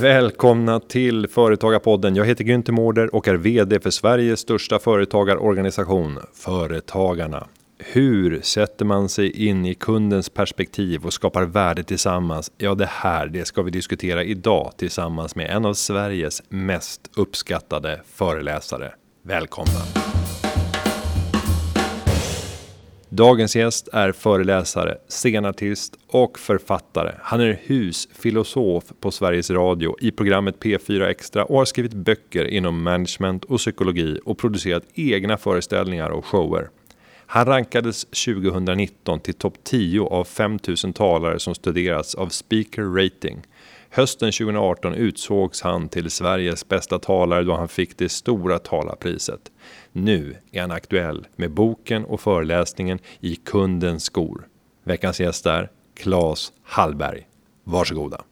Välkomna till Företagarpodden. Jag heter Günther Mårder och är VD för Sveriges största företagarorganisation, Företagarna. Hur sätter man sig in i kundens perspektiv och skapar värde tillsammans? Ja, det här det ska vi diskutera idag tillsammans med en av Sveriges mest uppskattade föreläsare. Välkomna! Dagens gäst är föreläsare, scenartist och författare. Han är husfilosof på Sveriges Radio i programmet P4 Extra och har skrivit böcker inom management och psykologi och producerat egna föreställningar och shower. Han rankades 2019 till topp 10 av 5000 talare som studerats av Speaker Rating. Hösten 2018 utsågs han till Sveriges bästa talare då han fick det stora talarpriset. Nu är han aktuell med boken och föreläsningen i kundens skor. Veckans gäst är Claes Hallberg. Varsågoda.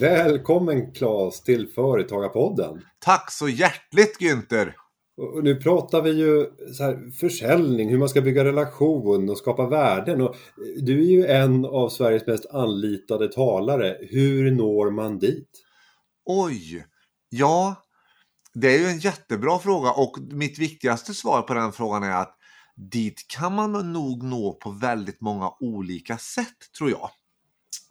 Välkommen Claes till Företagarpodden. Tack så hjärtligt Günther. Och nu pratar vi ju så här, försäljning, hur man ska bygga relation och skapa värden. Och du är ju en av Sveriges mest anlitade talare. Hur når man dit? Oj, ja, det är ju en jättebra fråga och mitt viktigaste svar på den frågan är att dit kan man nog nå på väldigt många olika sätt tror jag.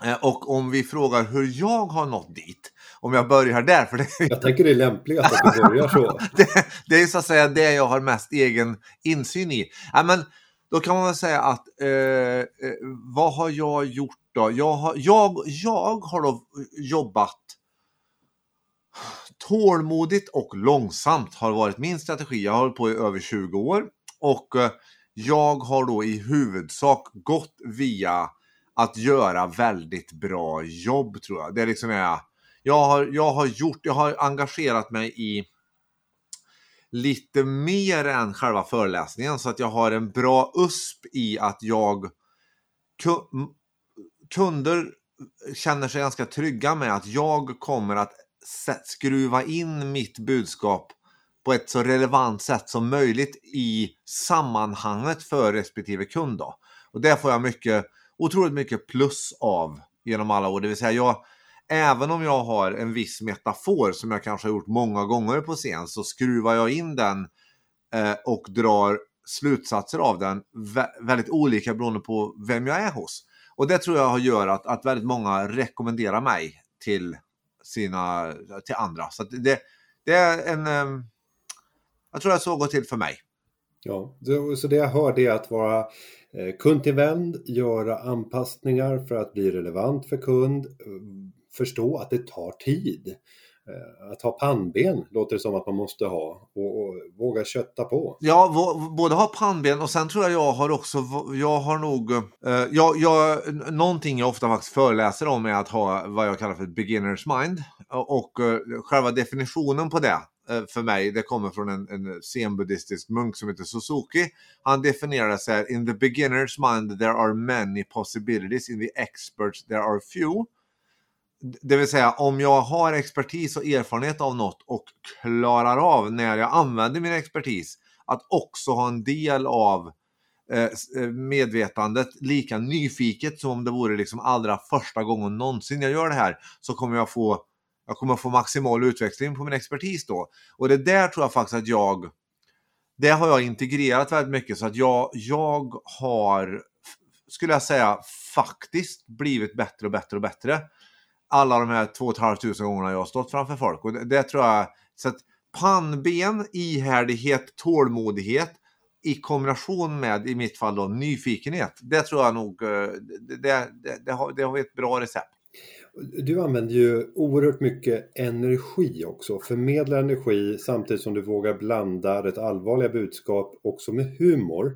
Eh, och om vi frågar hur jag har nått dit, om jag börjar där. För det... Jag tänker det är lämpligast att du börjar så. det, det, är så att säga det jag har mest egen insyn i. Ja, men, då kan man väl säga att eh, eh, vad har jag gjort då? Jag har, jag, jag har då jobbat tålmodigt och långsamt har varit min strategi. Jag har hållit på i över 20 år och eh, jag har då i huvudsak gått via att göra väldigt bra jobb tror jag. Det är liksom jag, jag har, jag har gjort, jag har engagerat mig i lite mer än själva föreläsningen så att jag har en bra USP i att jag kunder känner sig ganska trygga med att jag kommer att skruva in mitt budskap på ett så relevant sätt som möjligt i sammanhanget för respektive kund. Då. Och det får jag mycket, otroligt mycket plus av genom alla år. Det vill säga, jag, även om jag har en viss metafor som jag kanske har gjort många gånger på scen så skruvar jag in den eh, och drar slutsatser av den väldigt olika beroende på vem jag är hos. Och det tror jag gör att, att väldigt många rekommenderar mig till sina, till andra. Så det, det är en... Ehm, jag tror att så går till för mig. Ja, så det jag hör är att vara eh, kundtillvänd, göra anpassningar för att bli relevant för kund, eh, förstå att det tar tid. Eh, att ha pannben låter det som att man måste ha och, och våga kötta på. Ja, både ha pannben och sen tror jag jag har också, jag har nog, eh, jag, jag, någonting jag ofta faktiskt föreläser om är att ha vad jag kallar för beginners mind. Eh, och eh, själva definitionen på det eh, för mig, det kommer från en, en zen-buddhistisk munk som heter Suzuki. Han definierar det så här, in the beginners mind there are many possibilities, in the experts there are few. Det vill säga om jag har expertis och erfarenhet av något och klarar av när jag använder min expertis att också ha en del av eh, eh medvetandet lika nyfiket som om det vore liksom allra första gången någonsin jag gör det här så kommer jag få jag kommer få maximal utväxling på min expertis då. Och det där tror jag faktiskt att jag det har jag integrerat väldigt mycket så att jag, jag har skulle jag säga faktiskt blivit bättre och bättre och bättre alla de här 2 500 gångerna jag har stått framför folk. Och det, det tror jag, så att pannben, ihärdighet, tålmodighet i kombination med, i mitt fall då, nyfikenhet. Det tror jag nog, eh, det, det, det, har, det har ett bra recept. Du använder ju oerhört mycket energi också, förmedlar energi samtidigt som du vågar blanda rätt allvarliga budskap också med humor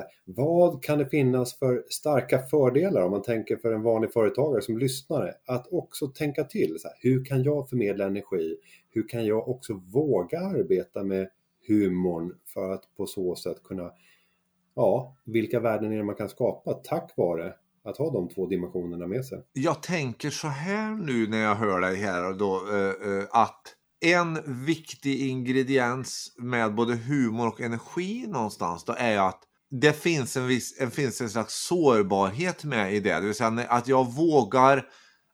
här, vad kan det finnas för starka fördelar om man tänker för en vanlig företagare som lyssnare att också tänka till. Så här, hur kan jag förmedla energi? Hur kan jag också våga arbeta med humorn för att på så sätt kunna, ja, vilka värden är det man kan skapa tack vare att ha de två dimensionerna med sig? Jag tänker så här nu när jag hör dig här och då, uh, uh, att en viktig ingrediens med både humor och energi någonstans då är att det finns en, viss, en, finns en slags sårbarhet med i det. Det vill säga att jag vågar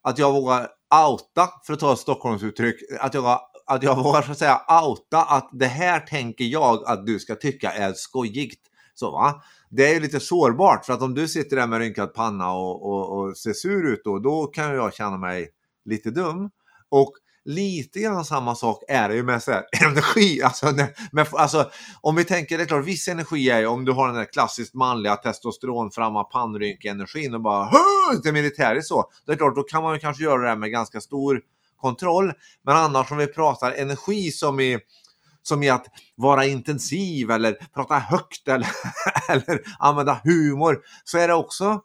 att jag vågar outa, för att ta ett Stockholmsuttryck, att jag, att jag vågar så att säga outa att det här tänker jag att du ska tycka är skojigt. Så, va? Det är lite sårbart för att om du sitter där med rynkad panna och, och, och ser sur ut då, då kan jag känna mig lite dum. Och lite grann samma sak är det ju med så här, energi. Alltså, med, alltså, om vi tänker, det är klart, viss energi är ju om du har den där klassiskt manliga testosteronframma pannrynke-energin och bara det militäriskt så. Det är klart, då kan man ju kanske göra det här med ganska stor kontroll. Men annars om vi pratar energi som i som i att vara intensiv eller prata högt eller, eller använda humor så är det också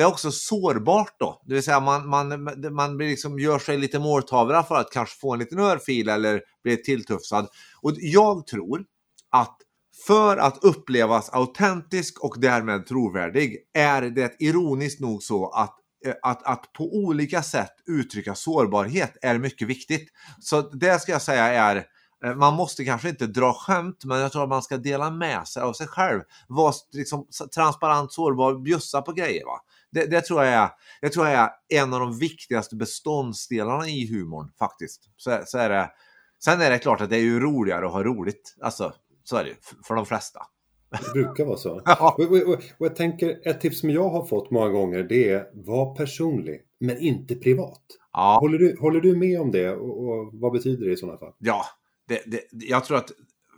det är också sårbart då. Det vill säga man, man, man liksom gör sig lite måltavla för att kanske få en liten örfil eller bli tilltufsad. Och jag tror att för att upplevas autentisk och därmed trovärdig är det ironiskt nog så att, eh, att, att på olika sätt uttrycka sårbarhet är mycket viktigt. Så det ska jag säga är eh, man måste kanske inte dra skämt, men jag tror att man ska dela med sig av sig själv. Vara liksom transparent, sårbar, bjussa på grejer. Va? Det, det, tror jag är, det tror jag är en av de viktigaste beståndsdelarna i humorn faktiskt. Så, så är det. Sen är det klart att det är ju roligare att ha roligt. Alltså, så är det för de flesta. Det brukar vara så. Ja. Och, och, och, jag tänker, ett tips som jag har fått många gånger det är var personlig, men inte privat. Ja. Håller, du, håller du med om det och, och vad betyder det i sådana fall? Ja, det, det, jag tror att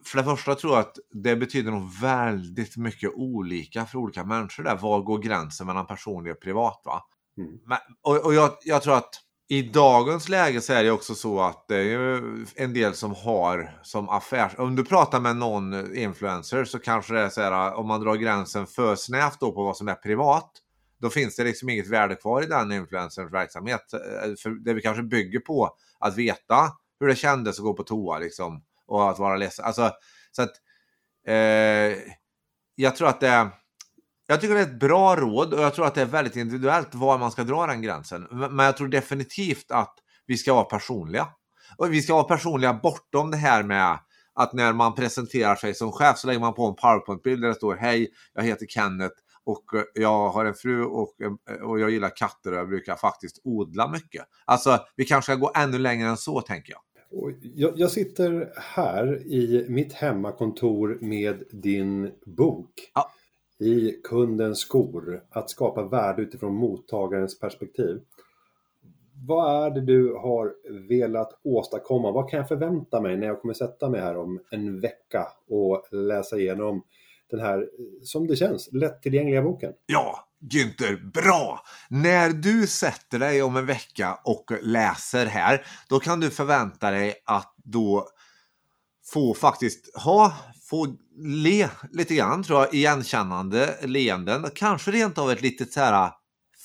för det första tror jag att det betyder nog väldigt mycket olika för olika människor där. Var går gränsen mellan personlig och privat? Va? Mm. Men, och, och jag, jag, tror att i dagens läge så är det också så att det är en del som har som affärs... Om du pratar med någon influencer så kanske det är så här om man drar gränsen för snävt då på vad som är privat. Då finns det liksom inget värde kvar i den influencerns verksamhet. Eh, för det vi kanske bygger på att veta hur det kändes att gå på toa liksom. Och att vara ledsen. Alltså, så att eh, jag tror att det jag tycker det är ett bra råd och jag tror att det är väldigt individuellt var man ska dra den gränsen. Men jag tror definitivt att vi ska vara personliga. Och vi ska vara personliga bortom det här med att när man presenterar sig som chef så lägger man på en powerpoint-bild där det står Hej, jag heter Kenneth och jag har en fru och, och jag gillar katter och jag brukar faktiskt odla mycket. Alltså, vi kanske ska gå ännu längre än så tänker jag. Jag, jag, sitter här i mitt hemmakontor med din bok. Ja. I kundens skor. Att skapa värde utifrån mottagarens perspektiv. Vad är det du har velat åstadkomma? Vad kan jag förvänta mig när jag kommer sätta mig här om en vecka och läsa igenom den här, som det känns, lättillgängliga boken? Ja, Günther, bra! När du sätter dig om en vecka och läser här, då kan du förvänta dig att då få faktiskt ha, få le lite grann tror jag, igenkännande leenden. Kanske rent av ett litet så här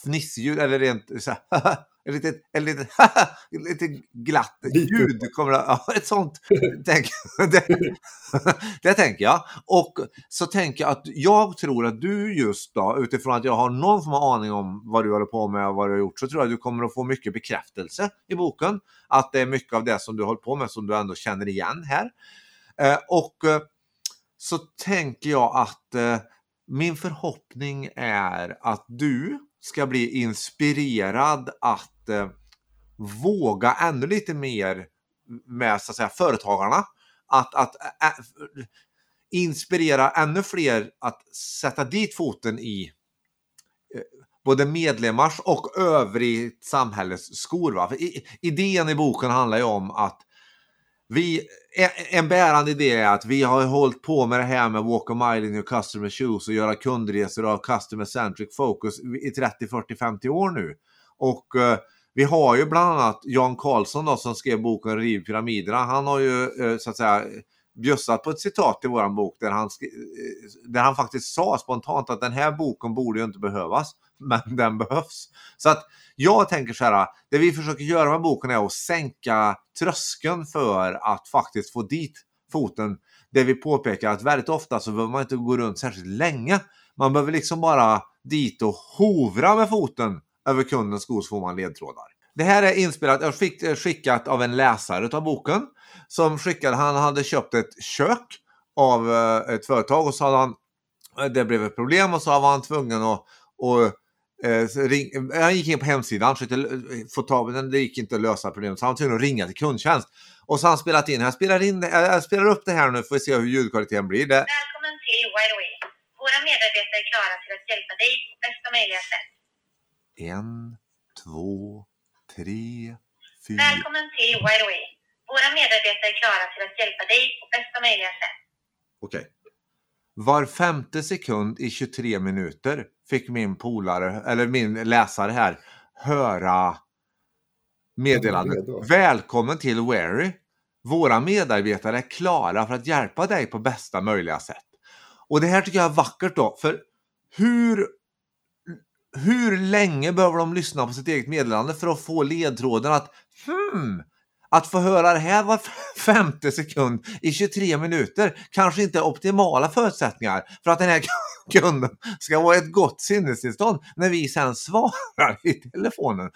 fnissljud eller rent så här, ett litet, ett litet, lite glatt ljud. Kommer det, ja, ett sånt. tänk, det, det tänker jag. Och så tänker jag att jag tror att du just då, utifrån att jag har någon form av aning om vad du håller på med och vad du har gjort, så tror jag att du kommer att få mycket bekräftelse i boken. Att det är mycket av det som du håller på med som du ändå känner igen här. Eh, och eh, så tänker jag att eh, min förhoppning är att du ska bli inspirerad att eh, våga ännu lite mer med så att säga, företagarna. Att, att äh, inspirera ännu fler att sätta dit foten i eh, både medlemmars och övrigt samhälles skor. Va? För i, idén i boken handlar ju om att vi, e, en bärande idé är att vi har hållit på med det här med walk a mile in your customer shoes och göra kundresor av customer centric focus i 30, 40, 50 år nu. Och eh, vi har ju bland annat Jan Karlsson då, som skrev boken Riv pyramiderna. Han har ju eh, så att säga bjussat på ett citat i våran bok där han, eh, där han faktiskt sa spontant att den här boken borde ju inte behövas, men den behövs. Så att jag tänker så här, det vi försöker göra med boken är att sänka tröskeln för att faktiskt få dit foten. Det vi påpekar att väldigt ofta så behöver man inte gå runt särskilt länge. Man behöver liksom bara dit och hovra med foten över kundens skor så får man ledtrådar. Det här är inspelat, jag fick eh, skickat av en läsare av boken som skickade, han hade köpt ett kök av eh, ett företag och så hade han, eh, det blev ett problem och så var han tvungen att, och, Eh, ring, han gick in på hemsidan, försökte få tag på den, det gick inte att lösa problemet. Så han var tvungen att ringa till kundtjänst. Och så har han spelat in, jag spelar, in, jag spelar upp det här nu för att se hur ljudkvaliteten blir. Det. Välkommen till Wireway. Våra medarbetare är klara till att hjälpa dig på bästa möjliga sätt. En, två, tre, fyra. Välkommen till Wireway. Våra medarbetare är klara till att hjälpa dig på bästa möjliga sätt. Okej. Okay. Var femte sekund i 23 minuter fick min polare, eller min läsare här, höra meddelandet. Välkommen till Wary. Våra medarbetare är klara för att hjälpa dig på bästa möjliga sätt. Och det här tycker jag är vackert då, för hur, hur länge behöver de lyssna på sitt eget meddelande för att få ledtråden att hmm, att få höra det här var femte sekund i 23 minuter kanske inte är optimala förutsättningar för att den här kunden ska vara ett gott sinnestillstånd när vi sen svarar i telefonen.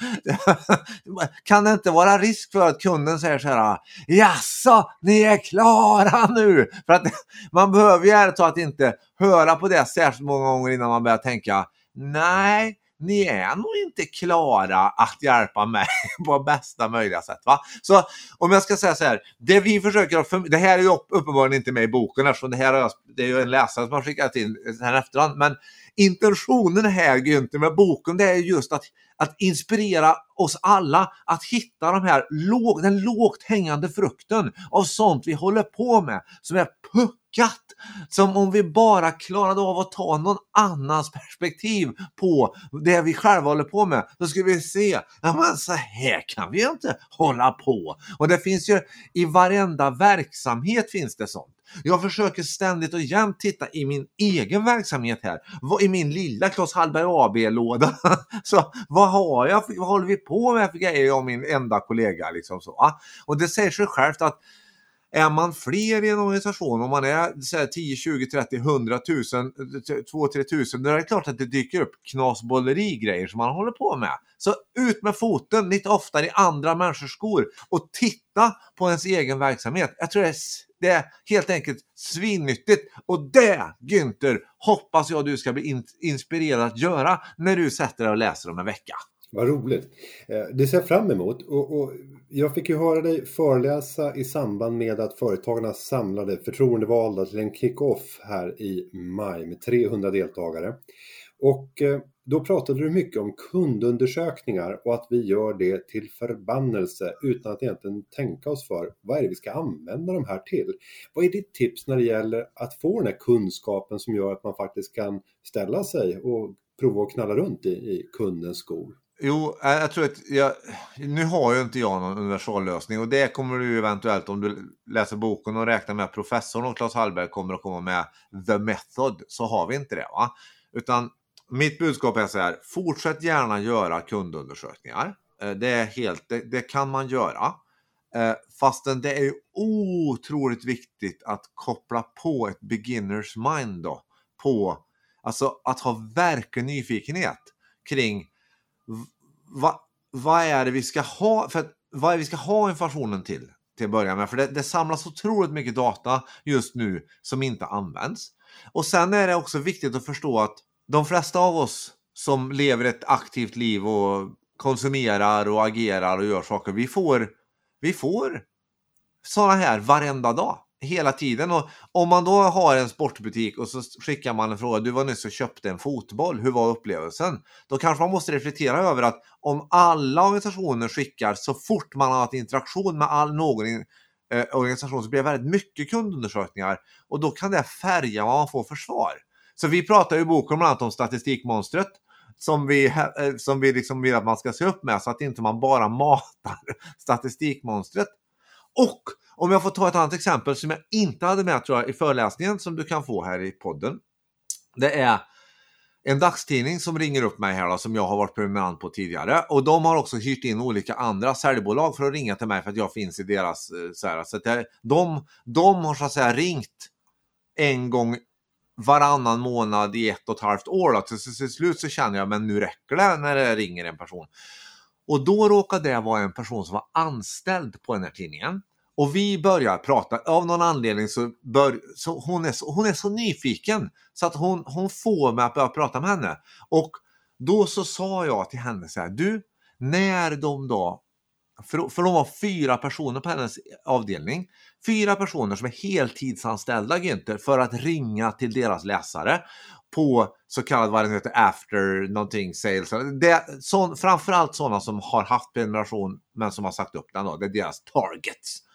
Kan det inte vara risk för att kunden säger så här Jaså, ni är klara nu? För att man behöver ju ärligt talat inte höra på det särskilt många gånger innan man börjar tänka Nej, ni är nog inte klara att hjälpa mig på bästa möjliga sätt. Va? Så om jag ska säga så här, det vi försöker, det här är ju uppenbarligen inte med i boken eftersom det här är, det är ju en läsare som har skickat in här efterhand, men intentionen här Günther med boken det är just att, att inspirera oss alla att hitta de här låg, den lågt hängande frukten av sånt vi håller på med som är puckat. Som om vi bara klarade av att ta någon annans perspektiv på det vi själva håller på med. Då skulle vi se, ja men så här kan vi inte hålla på. Och det finns ju i varenda verksamhet finns det sånt. Jag försöker ständigt och jämt titta i min egen verksamhet här. I min lilla Klas Hallberg AB-låda. Så vad har jag, vad håller vi på med för grejer jag och min enda kollega liksom så. Och det säger sig självt att är man fler i en organisation, om man är så här, 10, 20, 30, 100 000, 2, 3 tusen, då är det klart att det dyker upp knasbolleri-grejer som man håller på med. Så ut med foten lite oftare i andra människors skor och titta på ens egen verksamhet. Jag tror det är, det är helt enkelt svinnyttigt och det, Günther, hoppas jag du ska bli in, inspirerad att göra när du sätter dig och läser om en vecka. Vad roligt! Eh, det ser jag fram emot. Och, och, jag fick ju höra dig föreläsa i samband med att företagarna samlade förtroendevalda till en kick-off här i maj med 300 deltagare. Och eh, då pratade du mycket om kundundersökningar och att vi gör det till förbannelse utan att egentligen tänka oss för vad är det vi ska använda de här till? Vad är ditt tips när det gäller att få den här kunskapen som gör att man faktiskt kan ställa sig och prova att knalla runt i, i kundens skor? Jo, jag tror att jag, nu har ju inte jag någon universallösning och det kommer du eventuellt om du läser boken och räknar med att professorn och Claes Hallberg kommer att komma med the method så har vi inte det. Va? Utan mitt budskap är så här, fortsätt gärna göra kundundersökningar. Eh, det är helt, det, det kan man göra. Eh, fastän det är otroligt viktigt att koppla på ett beginners mind då. På, alltså att ha verklig nyfikenhet kring vad, va är det vi ska ha, för vad är vi ska ha informationen till? Till att börja med, för det, det samlas otroligt mycket data just nu som inte används. Och sen är det också viktigt att förstå att de flesta av oss som lever ett aktivt liv och konsumerar och agerar och gör saker, vi får, vi får sådana här varenda dag hela tiden. Och om man då har en sportbutik och så skickar man en fråga, du var nyss och köpte en fotboll, hur var upplevelsen? Då kanske man måste reflektera över att om alla organisationer skickar så fort man har haft interaktion med all någon eh, organisation så blir det väldigt mycket kundundersökningar och då kan det färga vad man får för svar. Så vi pratar i boken bland annat om statistikmonstret som vi, eh, som vi liksom vill att man ska se upp med så att inte man bara matar statistikmonstret. Och om jag får ta ett annat exempel som jag inte hade med tror jag, i föreläsningen som du kan få här i podden. Det är en dagstidning som ringer upp mig här då, som jag har varit prenumerant på tidigare. Och de har också hyrt in olika andra säljbolag för att ringa till mig för att jag finns i deras... Eh, så här, så att det, de, de har så att säga ringt en gång varannan månad i ett och ett halvt år. Då. Till, till slut så känner jag men nu räcker det när det ringer en person. Och då råkade det vara en person som var anställd på den här tidningen. Och vi börjar prata, av någon anledning så, bör, så, hon, är så hon är så nyfiken så att hon, hon får mig att börja prata med henne. Och Då så sa jag till henne så här, du, när de då för, för de var fyra personer på hennes avdelning. Fyra personer som är heltidsanställda Günther för att ringa till deras läsare på så kallad vad den heter after någonting sales. Det, så, framförallt sådana som har haft prenumeration men som har sagt upp den då. Det är deras targets.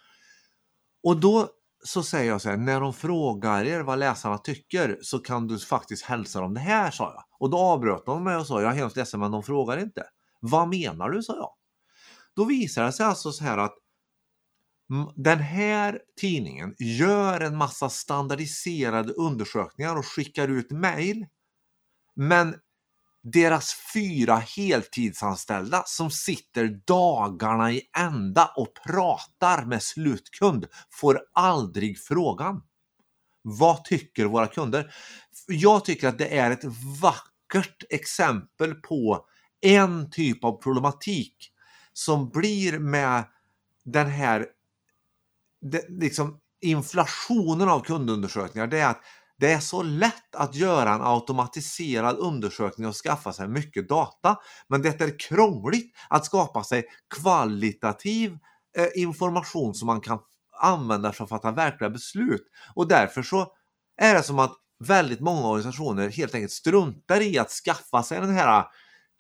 Och då så säger jag så här, när de frågar er vad läsarna tycker så kan du faktiskt hälsa dem det här, sa jag. Och då avbröt de mig och sa, jag är hemskt ledsen men de frågar inte. Vad menar du, sa jag. Då visar det sig alltså så här att den här tidningen gör en massa standardiserade undersökningar och skickar ut mail. Men deras fyra heltidsanställda som sitter dagarna i ända och pratar med slutkund får aldrig frågan. Vad tycker våra kunder? Jag tycker att det är ett vackert exempel på en typ av problematik som blir med den här det, liksom inflationen av kundundersökningar. Det är att det är så lätt att göra en automatiserad undersökning och skaffa sig mycket data. Men det är krångligt att skapa sig kvalitativ eh, information som man kan använda för att fatta verkliga beslut. Och därför så är det som att väldigt många organisationer helt enkelt struntar i att skaffa sig den här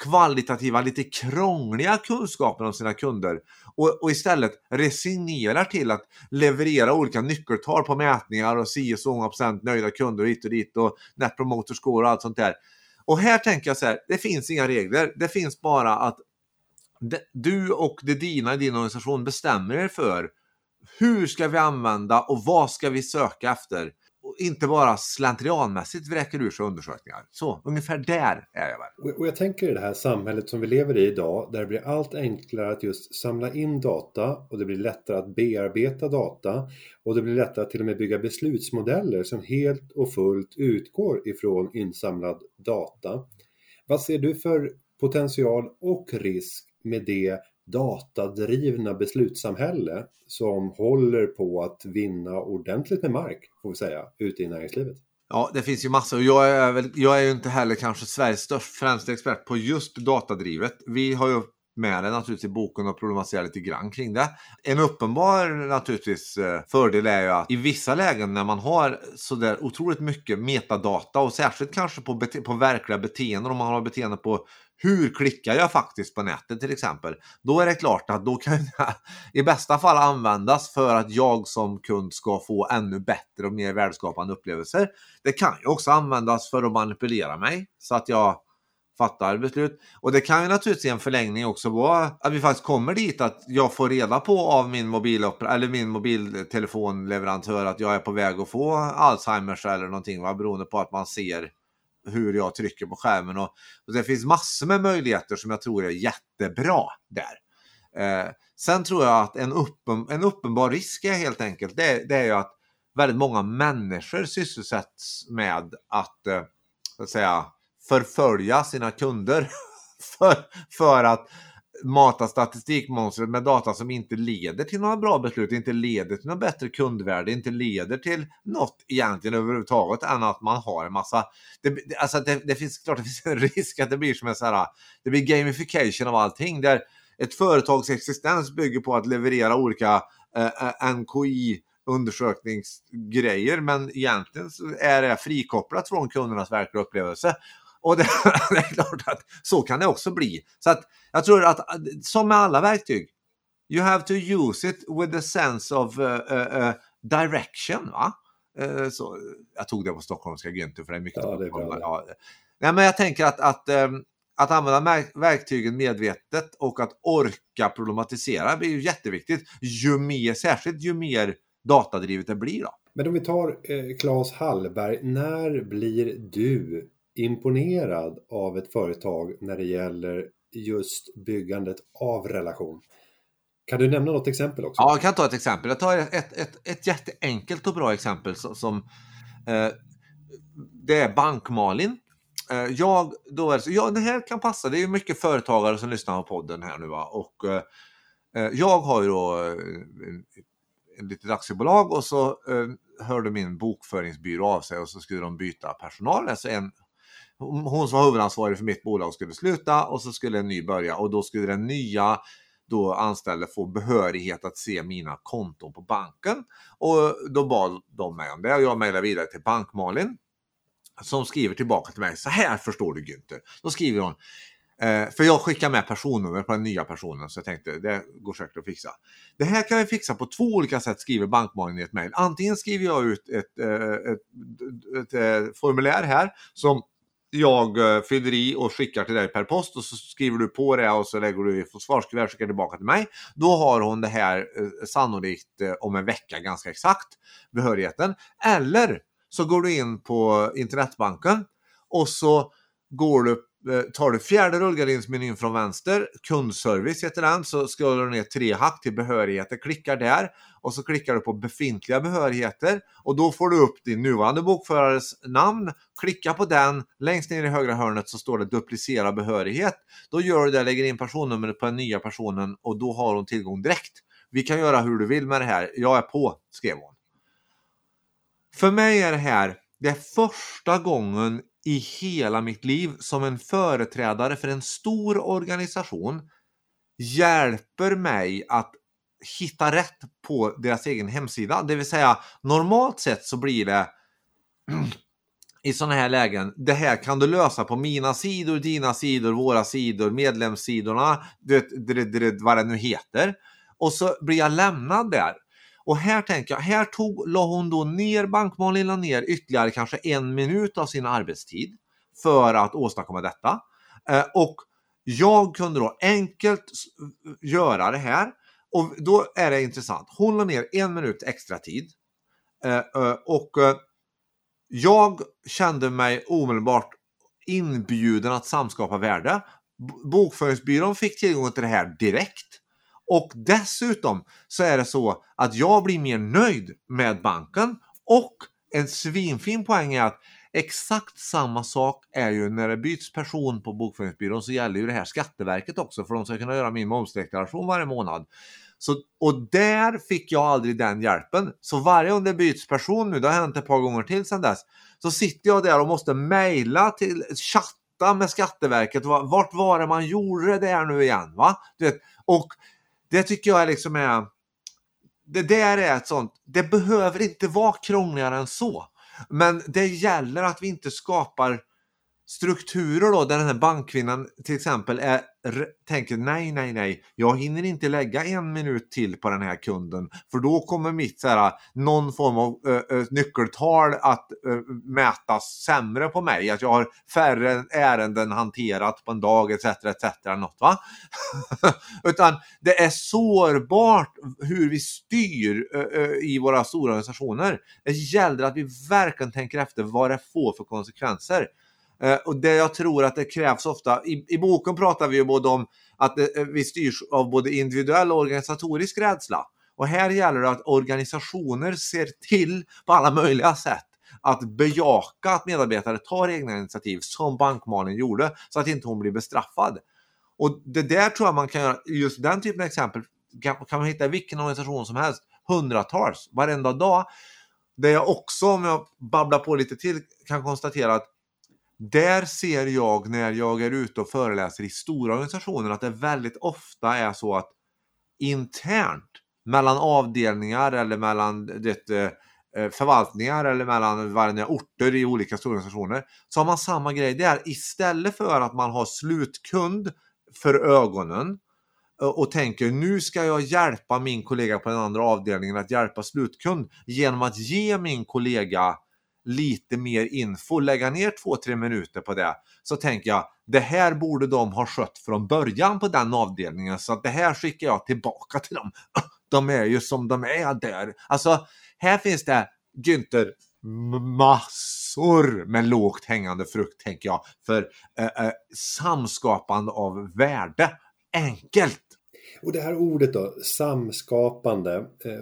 kvalitativa, lite krångliga kunskaper om sina kunder och, och, istället resignerar till att leverera olika nyckeltal på mätningar och si och så många procent nöjda kunder hit och dit och net promoter score och allt sånt där. Och här tänker jag så här, det finns inga regler. Det finns bara att du och det dina i din organisation bestämmer er för hur ska vi använda och vad ska vi söka efter? Inte bara slentrianmässigt vräker ur sig undersökningar. Så ungefär där är jag väl. Och jag tänker i det här samhället som vi lever i idag där det blir allt enklare att just samla in data och det blir lättare att bearbeta data och det blir lättare att till och med bygga beslutsmodeller som helt och fullt utgår ifrån insamlad data. Vad ser du för potential och risk med det datadrivna beslutssamhälle som håller på att vinna ordentligt med mark, får vi säga, ute i näringslivet. Ja, det finns ju massor. Jag är, väl, jag är ju inte heller kanske Sveriges störst främsta expert på just datadrivet. Vi har ju med det naturligtvis i boken och problematiserar lite grann kring det. En uppenbar naturligtvis eh, fördel är ju att i vissa lägen när man har sådär otroligt mycket metadata och särskilt kanske på, på verkliga beteenden om man har beteende på hur klickar jag faktiskt på nätet till exempel? Då är det klart att då kan det i bästa fall användas för att jag som kund ska få ännu bättre och mer värdeskapande upplevelser. Det kan ju också användas för att manipulera mig så att jag fattar beslut. Och det kan ju naturligtvis i en förlängning också vara att vi faktiskt kommer dit att jag får reda på av min, eller min mobiltelefonleverantör att jag är på väg att få Alzheimers eller någonting, va? beroende på att man ser hur jag trycker på skärmen. Och, och det finns massor med möjligheter som jag tror är jättebra där. Eh, sen tror jag att en, uppen, en uppenbar risk är helt enkelt, det, det är ju att väldigt många människor sysselsätts med att, eh, att säga, förfölja sina kunder för, för att mata statistikmonstret med data som inte leder till några bra beslut, inte leder till något bättre kundvärde, inte leder till något egentligen överhuvudtaget än att man har en massa... Det, alltså det, det finns klart det finns en risk att det blir som en sån här, det blir gamification av allting där ett företags existens bygger på att leverera olika eh, eh NKI undersökningsgrejer men egentligen är det frikopplat från kundernas verkliga upplevelse. Och det, det, är klart att så kan det också bli. Så att jag tror att som med alla verktyg, you have to use it with a sense of uh, uh, direction. Va? Uh, så, jag tog det på stockholmska Günther för det är mycket ja, det är bra. Ja. Nej, men jag tänker att, att, um, att använda verktygen medvetet och att orka problematisera blir ju jätteviktigt. Ju mer, särskilt ju mer datadrivet det blir. Då. Men om vi tar eh, Claes Hallberg, när blir du imponerad av ett företag när det gäller just byggandet av relation. Kan du nämna något exempel också? Ja, jag kan ta ett exempel. Jag tar ett, ett, ett jätteenkelt och bra exempel som, som eh, det är Bankmalin. Eh, jag, då är det, ja, det här kan passa. Det är ju mycket företagare som lyssnar på podden här nu va? och eh, eh jag har ju då eh, ett litet aktiebolag och så eh, hörde min bokföringsbyrå av sig och så skulle de byta personal, alltså en hon som var huvudansvarig för mitt bolag skulle sluta och så skulle en ny börja och då skulle den nya då anställde få behörighet att se mina konton på banken. Och då bad de mig om det och jag mejlade vidare till Bankmalin som skriver tillbaka till mig. Så här förstår du Günther. Då skriver hon Eh, för jag skickar med personnummer på den nya personen så jag tänkte det går säkert att fixa. Det här kan vi fixa på två olika sätt skriver Bankmalin i ett mejl. Antingen skriver jag ut ett, eh, ett, ett, ett, formulär här som jag eh, fyller i och skickar till dig per post och så skriver du på det och så lägger du i svarskuvert och skickar tillbaka till mig. Då har hon det här eh, sannolikt eh, om en vecka ganska exakt, behörigheten. Eller så går du in på internetbanken och så går du Eh, tar du fjärde rullgardinsmenyn från vänster, kundservice heter den, så scrollar du ner tre hack till behörigheter, klickar där och så klickar du på befintliga behörigheter och då får du upp din nuvarande bokförares namn, klicka på den, längst ner i högra hörnet så står det duplicera behörighet. Då gör du det, lägger in personnumret på den nya personen och då har hon tillgång direkt. Vi kan göra hur du vill med det här, jag är på, skrev hon. För mig är det här det är första gången i hela mitt liv som en företrädare för en stor organisation hjälper mig att hitta rätt på deras egen hemsida. Det vill säga normalt sett så blir det i sådana här lägen, det här kan du lösa på mina sidor, dina sidor, våra sidor, medlemssidorna, du vet, vad det nu heter. Och så blir jag lämnad där. Och här tänker jag, här tog, la hon då ner, Bankmalin la ner ytterligare kanske en minut av sin arbetstid för att åstadkomma detta. Eh, och jag kunde då enkelt eh, göra det här. Och då är det intressant. Hon la ner en minut extra tid. Eh, eh, och eh, jag kände mig omedelbart inbjuden att samskapa värde. Bokföringsbyrån fick tillgång till det här direkt. Och dessutom så är det så att jag blir mer nöjd med banken och en svinfin poäng är att exakt samma sak är ju när det byts person på bokföringsbyrån så gäller ju det här Skatteverket också för de ska kunna göra min momsdeklaration varje månad. Så, och där fick jag aldrig den hjälpen. Så varje gång det byts person nu, det har hänt ett par gånger till sedan dess, så sitter jag där och måste mejla till, chatta med Skatteverket. Vart var det man gjorde det där nu igen? Va? Du vet, och det tycker jag liksom är... Det där är ett sånt, det behöver inte vara krångligare än så. Men det gäller att vi inte skapar strukturer då där den här bankkvinnan till exempel är, tänker nej, nej, nej, jag hinner inte lägga en minut till på den här kunden för då kommer mitt så här, någon form av äh, nyckeltal att äh, mätas sämre på mig, att jag har färre ärenden hanterat på en dag etc. etc. Något, va? Utan det är sårbart hur vi styr äh, i våra stora organisationer. Det gäller att vi verkligen tänker efter vad det får för konsekvenser. Eh, och det jag tror att det krävs ofta, i, i boken pratar vi ju både om att det, eh, vi styrs av både individuell och organisatorisk rädsla. Och här gäller det att organisationer ser till på alla möjliga sätt att bejaka att medarbetare tar egna initiativ som bankmanen gjorde så att inte hon blir bestraffad. Och det där tror jag man kan göra, just den typen av exempel kan, kan man hitta i vilken organisation som helst, hundratals, varenda dag. Det jag också, om jag babblar på lite till, kan konstatera att där ser jag när jag är ute och föreläser i stora organisationer att det väldigt ofta är så att internt mellan avdelningar eller mellan det, eh, eh, förvaltningar eller mellan varje orter i olika stora organisationer så har man samma grej där. Istället för att man har slutkund för ögonen och tänker nu ska jag hjälpa min kollega på den andra avdelningen att hjälpa slutkund genom att ge min kollega lite mer info, lägga ner två, tre minuter på det, så tänker jag det här borde de ha skött från början på den avdelningen så att det här skickar jag tillbaka till dem. De är ju som de är där. Alltså, här finns det Günther massor med lågt hängande frukt tänker jag för eh, eh, samskapande av värde. Enkelt! Och det här ordet då, samskapande. Eh,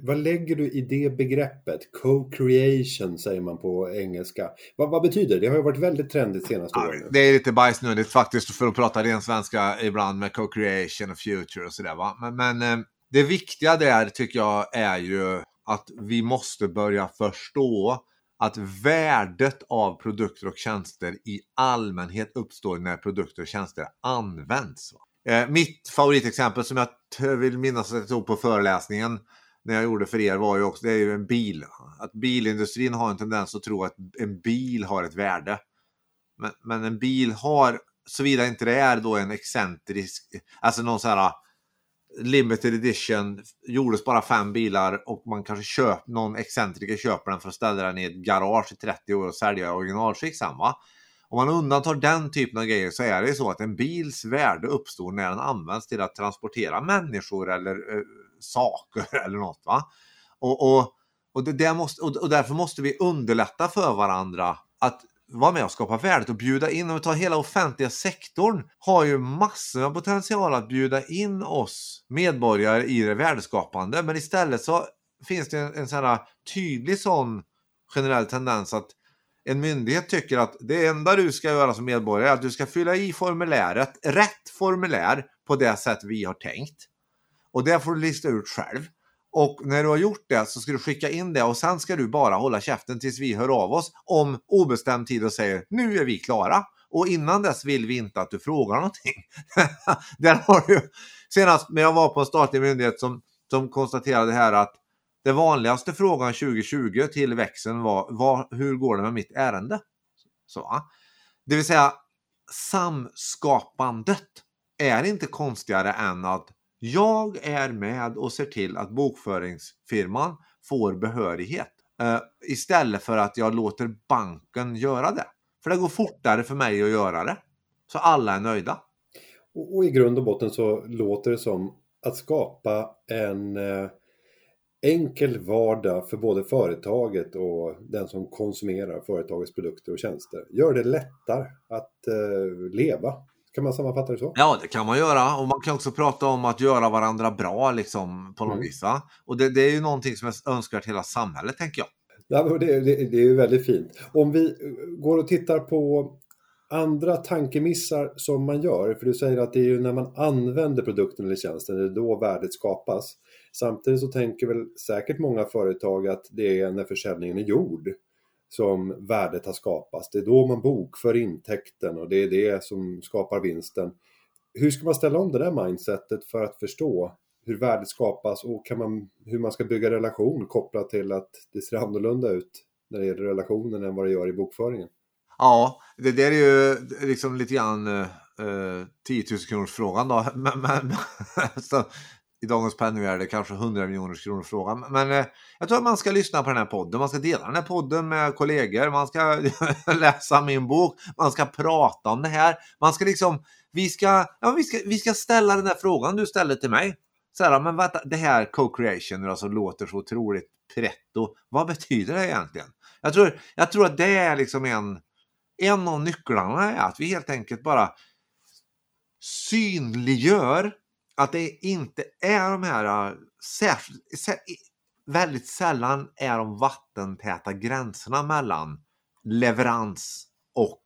vad lägger du i det begreppet? Co-creation säger man på engelska. Vad, vad, betyder det? Det har ju varit väldigt trendigt senaste ja, åren. Det är lite bajsnödigt faktiskt för att prata ren svenska ibland med co-creation och future och sådär. Men, men eh, det viktiga där tycker jag är ju att vi måste börja förstå att värdet av produkter och tjänster i allmänhet uppstår när produkter och tjänster används. Eh, mitt favoritexempel som jag vill minnas att jag tog på föreläsningen när jag gjorde för er var ju också, det är ju en bil. Att bilindustrin har en tendens att tro att en bil har ett värde. Men, men en bil har, såvida inte det är då en excentrisk, alltså någon sån här ah, limited edition, gjordes bara fem bilar och man kanske köper, någon excentriker köper den för att ställa den i ett garage i 30 år och sälja originalskick sen va. Om man undantar den typen av grejer så är det så att en bils värde uppstår när den används till att transportera människor eller eh, saker eller något. Va? Och, och, och, det måste, och därför måste vi underlätta för varandra att vara med och skapa värdet och bjuda in. Om vi tar hela offentliga sektorn har ju massor av potential att bjuda in oss medborgare i det värdeskapande. Men istället så finns det en, en sån här tydlig sån generell tendens att en myndighet tycker att det enda du ska göra som medborgare är att du ska fylla i formuläret, rätt formulär på det sätt vi har tänkt. Och det får du lista ut själv. Och när du har gjort det så ska du skicka in det och sen ska du bara hålla käften tills vi hör av oss om obestämd tid och säger nu är vi klara. Och innan dess vill vi inte att du frågar någonting. Där har du senast när jag var på en statlig myndighet som, som konstaterade här att den vanligaste frågan 2020 till växeln var, var hur går det med mitt ärende? Så, det vill säga samskapandet är inte konstigare än att jag är med och ser till att bokföringsfirman får behörighet eh, istället för att jag låter banken göra det. För det går fortare för mig att göra det. Så alla är nöjda. Och, och i grund och botten så låter det som att skapa en eh, enkel vardag för både företaget och den som konsumerar företagets produkter och tjänster. Gör det lättare att eh, leva kan man sammanfatta det så? Ja, det kan man göra. Och man kan också prata om att göra varandra bra liksom, på något mm. vis. Och det, det, är ju någonting som är önskvärt hela samhället, tänker jag. Ja, det, det, det är ju väldigt fint. Om vi går och tittar på andra tankemissar som man gör, för du säger att det är ju när man använder produkten eller tjänsten, det är då värdet skapas. Samtidigt så tänker väl säkert många företag att det är när försäljningen är gjord som värdet har skapats. Det är då man bokför intäkten och det är det som skapar vinsten. Hur ska man ställa om det där mindsetet för att förstå hur värdet skapas och kan man, hur man ska bygga relation kopplat till att det ser annorlunda ut när det gäller relationen än vad det gör i bokföringen? Ja, det där är ju liksom lite grann eh, eh 10 000 kronors frågan då. Men, men, så, i dagens penningvärde kanske 100 miljoner kronor frågan. Men eh, jag tror att man ska lyssna på den här podden. Man ska dela den här podden med kollegor. Man ska läsa min bok. Man ska prata om det här. Man ska liksom, vi ska, ja, vi ska, vi ska ställa den här frågan du ställde till mig. Så här, men vänta, det här co-creation alltså, låter så otroligt pretto. Vad betyder det egentligen? Jag tror, jag tror att det är liksom en, en av nycklarna är att vi helt enkelt bara synliggör att det inte är de här, äh, särskilt, väldigt sällan är de vattentäta gränserna mellan leverans och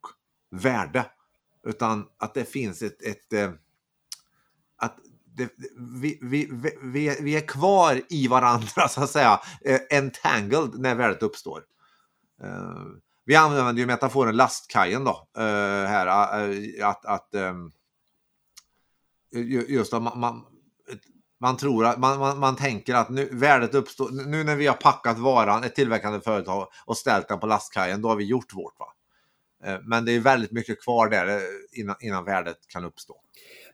värde. Utan att det finns ett, ett äh, att det, vi, vi, vi, vi är kvar i varandra så att säga, eh, entangled när värdet uppstår. Eh, vi använder ju metaforen lastkajen då, eh, här, äh, att, att ehm, just att man, man, man tror att man, man, man, tänker att nu, värdet uppstår. Nu när vi har packat varan, ett tillverkande företag och ställt den på lastkajen, då har vi gjort vårt. Va? Eh, men det är väldigt mycket kvar där eh, innan, innan värdet kan uppstå.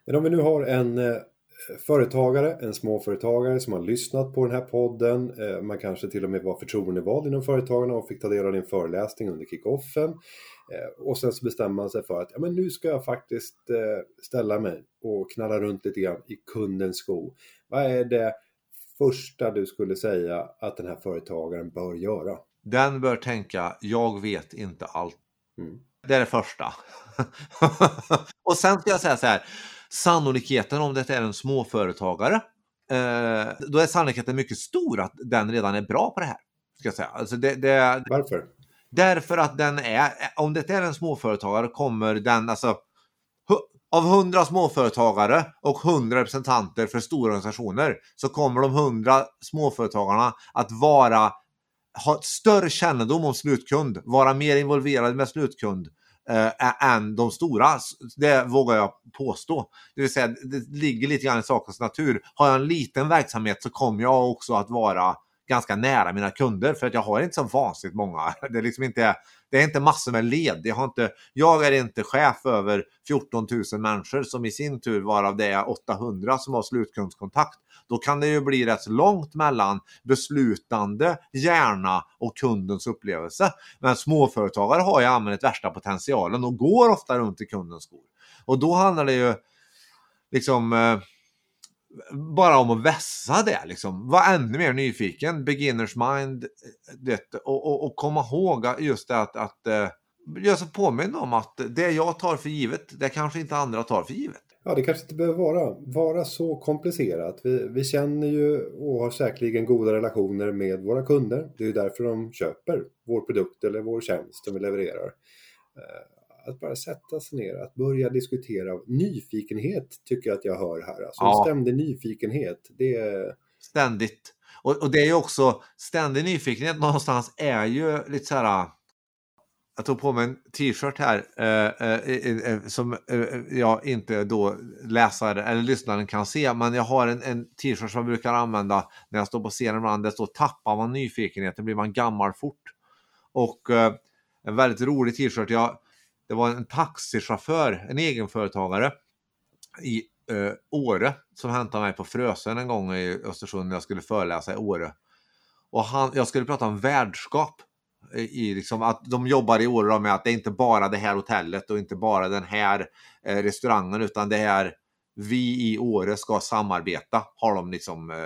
Men om vi nu har en eh, företagare, en småföretagare som har lyssnat på den här podden. Man kanske till och med var förtroendevald inom företagarna och fick ta del av din föreläsning under kickoffen. Eh, och sen så bestämmer man sig för att ja, men nu ska jag faktiskt eh, ställa mig och knalla runt lite grann i kundens sko. Vad är det första du skulle säga att den här företagaren bör göra? Den bör tänka, jag vet inte allt. Mm. Det är det första. och sen ska jag säga så här, sannolikheten om det är en småföretagare, eh, då är sannolikheten mycket stor att den redan är bra på det här. Ska jag säga. Alltså det, det... Varför? Därför att den är, om det är en småföretagare kommer den, alltså av 100 småföretagare och 100 representanter för stora organisationer så kommer de 100 småföretagarna att vara ha större kännedom om slutkund, vara mer involverade med slutkund eh, än de stora. Det vågar jag påstå. Det vill säga, det ligger lite grann i sakens natur. Har jag en liten verksamhet så kommer jag också att vara ganska nära mina kunder för att jag har inte så vansinnigt många. Det är liksom inte, det är inte massor med led. Jag, har inte, jag är inte chef över 14 000 människor som i sin tur varav det är 800 som har slutkundskontakt. Då kan det ju bli rätt långt mellan beslutande hjärna och kundens upplevelse. Men småföretagare har ju använt värsta potentialen och går ofta runt i kundens skor. Och då handlar det ju liksom eh, bara om att vässa det, liksom. Var ännu mer nyfiken, beginners mind, eh, det, och, och, och komma ihåg just det att, att uh, jag så påminn om att det jag tar för givet, det kanske inte andra tar för givet. Ja, det kanske inte behöver vara, vara så komplicerat. Vi, vi känner ju och har säkerligen goda relationer med våra kunder. Det är ju därför de köper vår produkt eller vår tjänst som vi levererar. Eh, att bara sätta sig ner, att börja diskutera. Nyfikenhet tycker jag att jag hör här. Alltså, ja. Ständig nyfikenhet. Det är... Ständigt. Och, och, det är ju också, ständig nyfikenhet någonstans är ju lite så här jag tog på mig en t-shirt här eh, eh, eh, som eh, jag inte då läsare eller lyssnaren kan se. Men jag har en, en t-shirt som jag brukar använda när jag står på scenen ibland. Det står tappar man nyfikenheten blir man gammal fort. Och eh, en väldigt rolig t-shirt. Jag det var en taxichaufför, en egenföretagare i eh, Åre som hämtade mig på Frösön en gång i Östersund när jag skulle föreläsa i Åre. Och han, jag skulle prata om värdskap. Eh, I, liksom att de jobbar i Åre med att det är inte bara det här hotellet och inte bara den här eh, restaurangen utan det är vi i Åre ska samarbeta har de liksom eh,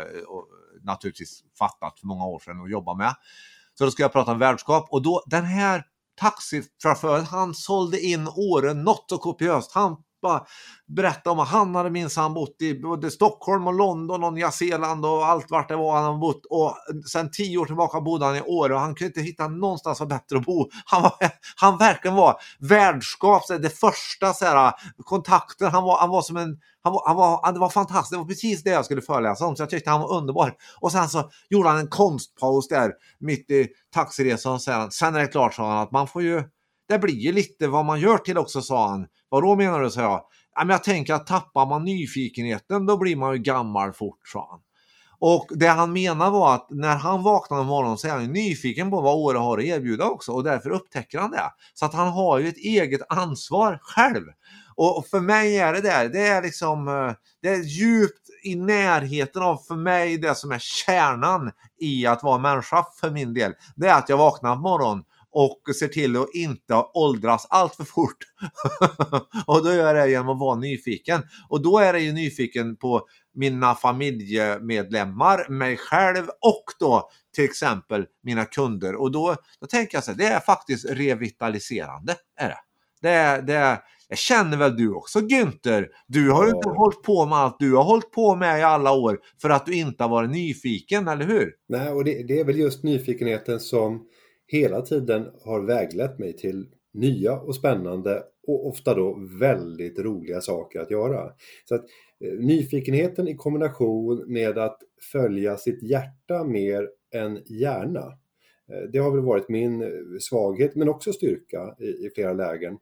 naturligtvis fattat för många år sedan och jobba med. Så då ska jag prata om värdskap och då den här taxichaufför, han sålde in åren något så kopiöst. Han pappa berättade om att han hade minsann bott i både Stockholm och London och Nya Zeeland och allt vart det var han hade bott. Och sen tio år tillbaka bodde han i Åre och han kunde inte hitta någonstans var bättre att bo. Han, var, han verkligen var värdskap, det första så här, kontakten. Han var, han var som en han var, han var, det var fantastiskt, det var precis det jag skulle föreläsa om, så jag tyckte han var underbar. Och sen så gjorde han en konstpaus där mitt i taxiresan. Sen, sen är det klart, sa han, att man får ju, det blir ju lite vad man gör till också, sa han. Vad då menar du, sa jag. Men jag tänker att tappar man nyfikenheten, då blir man ju gammal fort, sa han. Och det han menar var att när han vaknar en morgon så är han nyfiken på vad Åre har att erbjuda också och därför upptäcker han det. Så att han har ju ett eget ansvar själv. Och för mig är det där, det är liksom, eh, det är djupt i närheten av för mig det som är kärnan i att vara människa för min del. Det är att jag vaknar på morgonen och ser till att inte åldras allt för fort. och då gör jag det genom att vara nyfiken. Och då är jag ju nyfiken på mina familjemedlemmar, mig själv och då till exempel mina kunder. Och då, då tänker jag så här, det är faktiskt revitaliserande. Är det. Det, det, jag känner väl du också Günther? Du har ju ja. inte hållit på med allt du har hållit på med i alla år för att du inte har varit nyfiken, eller hur? Nej, och det, det är väl just nyfikenheten som hela tiden har väglett mig till nya och spännande och ofta då väldigt roliga saker att göra. Så att eh, Nyfikenheten i kombination med att följa sitt hjärta mer än hjärna. Eh, det har väl varit min eh, svaghet men också styrka i, i flera lägen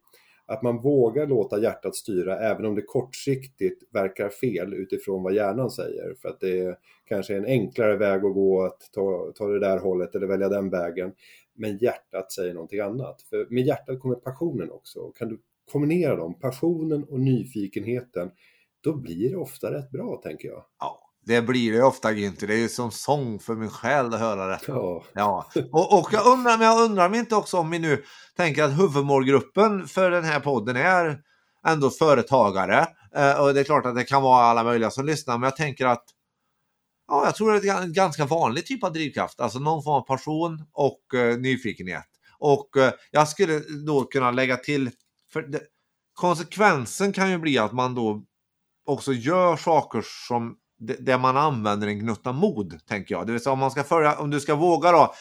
att man vågar låta hjärtat styra även om det kortsiktigt verkar fel utifrån vad hjärnan säger. För att det är kanske är en enklare väg att gå att ta, ta det där hållet eller välja den vägen. Men hjärtat säger någonting annat. För med hjärtat kommer passionen också. kan du kombinera dem, passionen och nyfikenheten, då blir det ofta rätt bra tänker jag. Ja. Det blir det ofta Günther. Det är ju som sång för min själ att höra det. Ja. ja. Och, och jag undrar, men jag undrar om inte också om vi nu tänker att huvudmålgruppen för den här podden är ändå företagare. Eh, och det är klart att det kan vara alla möjliga som lyssnar, men jag tänker att ja, jag tror det är en ganska vanlig typ av drivkraft, alltså någon form av passion och eh, nyfikenhet. Och eh, jag skulle då kunna lägga till, för det, konsekvensen kan ju bli att man då också gör saker som där man använder en gnutta mod, tänker jag. Det vill säga om man ska följa, om du ska våga då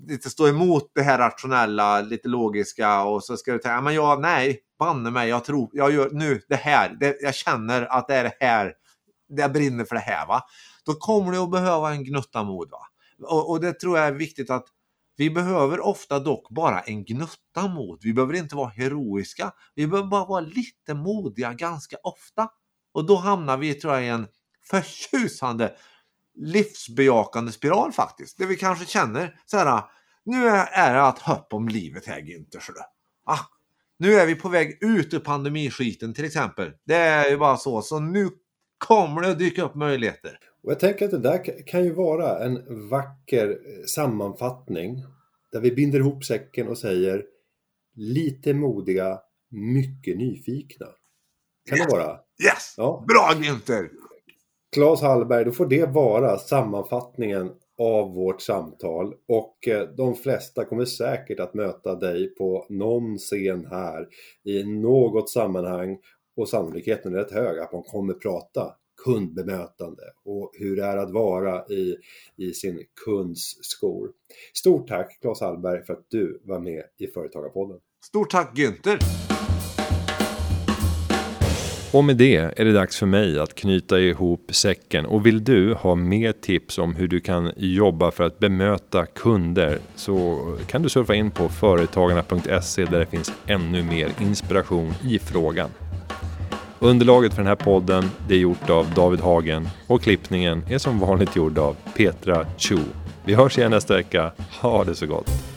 lite stå emot det här rationella, lite logiska och så ska du tänka, men jag, nej, banne mig, jag tror, jag gör nu det här, det, jag känner att det är det här, det jag brinner för det här va. Då kommer du att behöva en gnutta mod va. Och, och det tror jag är viktigt att Vi behöver ofta dock bara en gnutta mod. Vi behöver inte vara heroiska. Vi behöver bara vara lite modiga ganska ofta. Och då hamnar vi, tror jag, i en förtjusande livsbejakande spiral faktiskt. Det vi kanske känner så här, nu är det att hopp om livet här Günther. Ah, nu är vi på väg ut ur pandemiskiten till exempel. Det är ju bara så. Så nu kommer det att dyka upp möjligheter. Och jag tänker att det där kan ju vara en vacker eh, sammanfattning där vi binder ihop säcken och säger lite modiga, mycket nyfikna. Kan yes. det vara? Yes! Ja. Bra Günther! Claes Hallberg, då får det vara sammanfattningen av vårt samtal och eh, de flesta kommer säkert att möta dig på någon scen här i något sammanhang och sannolikheten är rätt hög att man kommer prata kundbemötande och hur det är att vara i, i sin kunds skor. Stort tack Claes Hallberg för att du var med i Företagarpodden. Stort tack Günther! Och med det är det dags för mig att knyta ihop säcken. Och vill du ha mer tips om hur du kan jobba för att bemöta kunder så kan du surfa in på företagarna.se där det finns ännu mer inspiration i frågan. Underlaget för den här podden det är gjort av David Hagen och klippningen är som vanligt gjord av Petra Chu. Vi hörs igen nästa vecka. Ha det så gott!